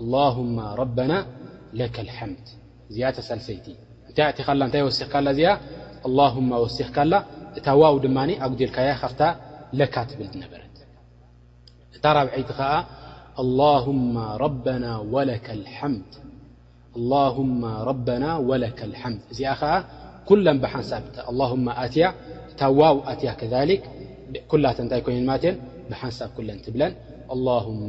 ኣላሁመ ረበና ለከል ሓምድ እዚኣ እታ ሳልሰይቲ እንታይ ኣእቲኻላ እንታይ ወሲኽካላ እዚኣ ኣላሁመ ወሲኽካላ እታ ዋው ድማ ኣጉዲልካያ ካብታ ለካ ትብል ዝነበረት እታ ራብዐይቲ ኸኣ ኣላሁመ ረበና ወለከ ልሓምድ ኣላሁመ ረበና ወለከ ልሓምድ እዚኣ ኸኣ ኩለን ብሓንሳብ እታ ኣላሁማ ኣትያ እታ ዋው ኣትያ ከሊክ ኩላተ እንታይ ኮይነን ማለትእየን ብሓንሳብ ኩለን ትብለን ኣላሁማ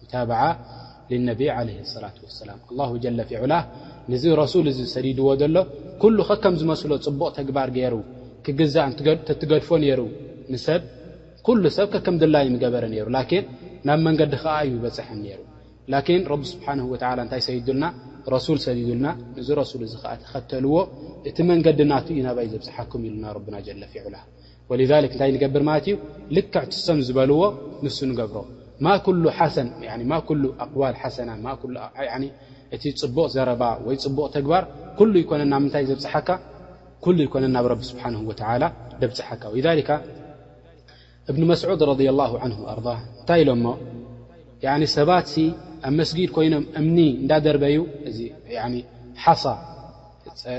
ሙታብዓ ልነቢ ዓለይሂ ሰላቱ ወሰላም ኣላሁ ጀለ ፊ ዑላህ ንዚ ረሱል እዚ ሰዲድዎ ዘሎ ኩሉ ከከም ዝመስሎ ጽቡቕ ተግባር ገይሩ ክግዛእ ተትገድፎ ነይሩ ንሰብ ኩሉ ሰብ ከከም ድላዩ ምገበረ ነይሩ ላኪን ናብ መንገዲ ከኣ ኣይምበጸሐን ነይሩ ላኪን ረቢ ስብሓነሁ ወተዓላ እንታይ ሰዲዱልና ረሱል ሰዲዱልና ንዚ ረሱል እዚ ከኣ ተኸተልዎ እቲ መንገዲ ናቱ እዩ ናባይ ዘብጽሓኩም ኢሉና ረብና ጀለ ፊ ዑላህ ወሊዛሊክ እንታይ ንገብር ማለት እዩ ልክዕ ትሰም ዝበልዎ ንሱ ንገብሮ ማ ኩሉ ሓሰን ያኒ ማ ኩሉ ኣቅዋል ሓሰና ማ ኩሉ ኣኣ ያኒ እቲ ጽቡቅ ዘረባ ወይ ጽቡቅ ተግባር ኩሉ ኣይኮነን ናብ ምንታይ ዘብጽሓካ ኩሉ ኣይኮነን ናብ ረቢ ስብሓንሁ ወተዓላ ደብጽሓካ ወሊዛሊካ እብኒ መስዑድ ረድየ ላሁ ዓንሁ ወኣርዳህ እንታይ ኢሎሞ ያኒ ሰባትሲ ኣብ መስጊድ ኮይኖም እምኒ እንዳደርበዩ እዚ ያኒ ሓሳ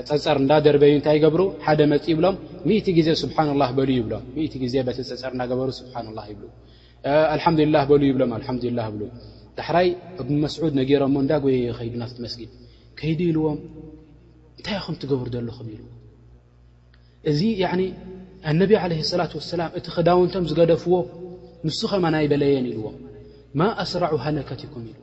ጸጸር እንዳ ደርበዩ እንታይ ይገብሩ ሓደ መጽዩ ይብሎም ሚእቲ ግዜ ሱብሓንላህ በሉ ይብሎም ሚእቲ ግዜ በቲ ጸጸር እንዳ ገበሩ ሱብሓንላህ ይብሉ ኣልሓምዱሊላህ በሉ ይብሎም ኣልሓምዱሊላህ ይብሉ ዳሕራይ እብን መስዑድ ነጊሮሞ እንዳ ጎየየ ይኸይዱ ናብቲ መስጊድ ከይዱ ኢልዎም እንታይ ኢኹም ትገብሩ ዘለኹም ኢልዎ እዚ ያኒ ኣነቢ ዓለይሂ ሰላት ወሰላም እቲ ክዳውንቶም ዝገደፍዎ ንሱ ኸማን ኣይበለየን ኢልዎም ማ ኣስራዑ ሃለከትኩም ኢልዎ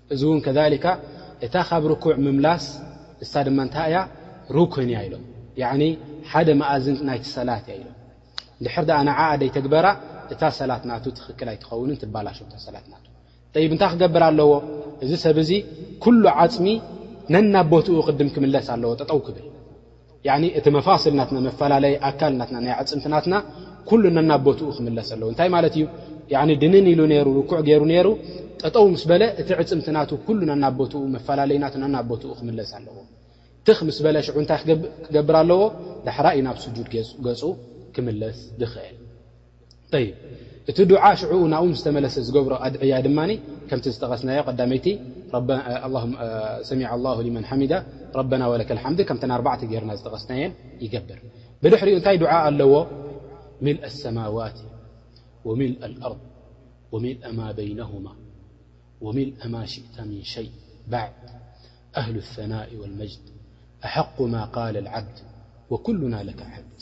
እዚ ውን ከዛሊካ እታ ካብ ርኩዕ ምምላስ ንሳ ድማ እንታይ እያ ሩክን እያ ኢሎም ያዕኒ ሓደ መኣዝን ናይቲ ሰላት እያ ኢሎም ድሕር ድኣ ንዓኣ ደይተግበራ እታ ሰላት ናቱ ትኽክል ኣይትኸውንን ትባላሾ እታ ሰላት ናቱ ጠይብ እንታይ ክገብር ኣለዎ እዚ ሰብ እዚ ኩሉ ዓፅሚ ነናብ ቦትኡ ቅድም ክምለስ ኣለዎ ጠጠው ክብል ያኒ እቲ መፋስል ናትና መፈላለዪ ኣካል ናትና ናይ ኣዕጽምቲ ናትና ኩሉ ነናብ ቦትኡ ክምለስ ኣለዎ እንታይ ማለት እዩ ያኒ ድንን ኢሉ ነይሩ ርኩዕ ገይሩ ነይሩ ጠጠው ምስ በለ እቲ ዕጽምቲ ናቱ ኩሉ ነናብ ቦትኡ መፈላለዪ ናቱ ነናብ ቦትኡ ክምለስ ኣለዎ ትኽ ምስ በለ ሽዑ እንታይ ክገብር ኣለዎ ዳሕራይ እዩ ናብ ስጁድ ገጹ ክምለስ ዝኽእል ت دعا ع نوم تملس بر أعي من كمت تغسناي قميت سمع الله لمن حمدة ربنا ولك الحمد كمتأربعت رنا غسناي يقبر بحر نتي دعا ل مل السماوات وملء الأرض وملأ ما بينهما وملأ ما شئت من شيء بعد أهل الثناء والمجد أحق ما قال العبد وكلنا لك بد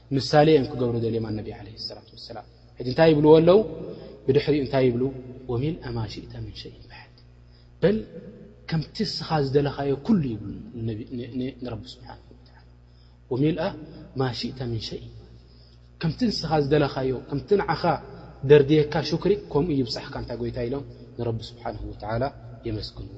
ምሳሌ እዮም ክገብሩ ደልዮም ኣነቢ ዓለይሂ ሰላቱ ወሰላም ሕጂ እንታይ ይብልዎ ኣለው ብድሕሪኡ እንታይ ይብሉ ወሚልኣ ማ ሽእተ ምን ሸይን ባዕድ በል ከምቲ እስኻ ዝደለኻዮ ኩሉ ይብሉ ንረቢ ስብሓን ወተዓላ ወሚልኣ ማ ሽእተ ምን ሸይን ከምቲ ንስኻ ዝደለኻዮ ከምቲ ንዓኻ ደርድየካ ሽክሪ ከምኡ ይብፃሕካ እንታ ጎይታ ኢሎም ንረቢ ስብሓን ወተዓላ የመስግንዎ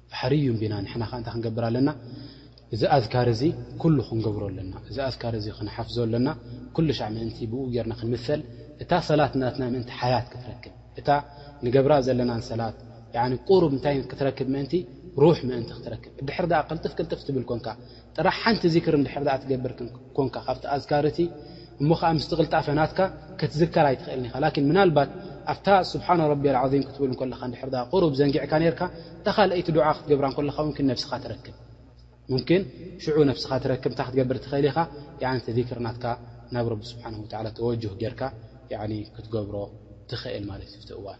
ባሕሪ እዩ እምቢና ንሕና ከ እንታይ ክንገብር ኣለና እዚ ኣዝካር እዚ ኩሉ ክንገብሮ ኣለና እዚ ኣዝካር እዚ ክንሓፍዞ ኣለና ኩልሻዕ ምእንቲ ብኡ ጌርና ክንምሰል እታ ሰላት ናትና ምእንቲ ሓያት ክትረክብ እታ ንገብራ ዘለናን ሰላት ቁሩብ እንታይ ክትረክብ ምእንቲ ሩሕ ምእንቲ ክትረክብ ድሕር ደኣ ቅልጥፍ ቅልጥፍ ትብል ኮንካ ጥራሕ ሓንቲ ዚክር እንድሕር ደኣ ትገብር ኰንካ፣ ካብቲ ኣዝካር እቲ እሞ ኸኣ ምስቲ ቅልጣፈ ናትካ ከትዝከር ኣይትኽእልን ኢኻ። ላኪን ምናልባት ኣብታ ሱብሓነ ረቢየል ዓዚም ክትብል እንከለኻ እንድሕር ደኣ ቁሩብ ዘንጊዕካ ኔርካ፣ እታ ካልኣይቲ ዱዓ ክትገብራ እንከለኻ ሙምኪን ነብስኻ ትረክብ። ሙምኪን ሽዑ ነብስኻ ትረክብ እንታይ ክትገብር ትኽእል ኢኻ ያኒ እቲ ዚክር ናትካ ናብ ረቢ ሱብሓነሁ ወተዓላ ተወጁህ ጌርካ ያኒ ክትገብሮ ትኽእል ማለት እዩ ኣብቲ እዋን።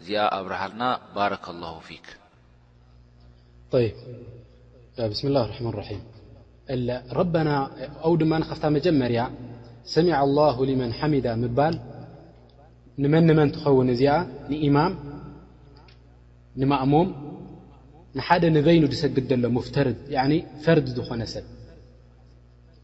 እዚኣ ኣብርሃልና ባረከላሁ ፊክ። طይብ ብስምላህ ርሕማን ርሒም እለ ረበና ኣው ድማ ካብታ መጀመርያ ሰሚዐ ኣላሁ ሊመን ሓሚዳ ምባል ንመን ንመን ትኸውን እዚኣ ንኢማም ንማእሙም ንሓደ ንበይኑ ዝሰግድ ዘሎ ሙፍተርድ ፈርድ ዝኾነ ሰብ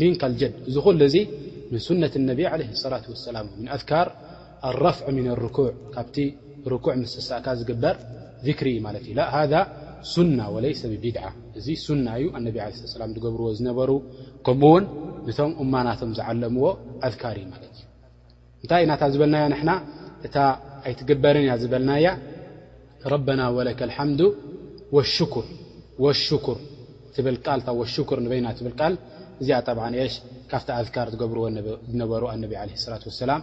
ሚንካ ኣልጀድ እዚ ኩሉ እዚ ምን ሱነት ነቢ ዓለይሂ ሰላቱ ወሰላም ምን ኣዝካር ኣልረፍዕ ሚን ኣልሩኩዕ ካብቲ ሩኩዕ ምስ ትሳእካ ዝግበር ዚክሪ እዩ ማለት እዩ ላእ ሃዛ ሱና ወለይሰ ብቢድዓ እዚ ሱና እዩ ኣነቢ ዓለይሂ ሰላቱ ወሰላም ዝገብርዎ ዝነበሩ ከምኡ ውን ንቶም ኡማ ናቶም ዝዓለምዎ ኣዝካር እዩ ማለት እዩ። እንታይ ኢና እታ ዝበልናያ ንሕና እታ ኣይትግበርን እያ ዝበልናያ ረበና ወለከል ሓምዱ ወሹኩር ወሹኩር ትብል ቃል እታ ወሹኩር ንበይና ትብል ቃል እዚኣ ጠብዓን እየሽ ካብቲ ኣዝካር ዝገብርዎ ዝነበሩ ኣነቢ ዓለይሂ ሰላት ወሰላም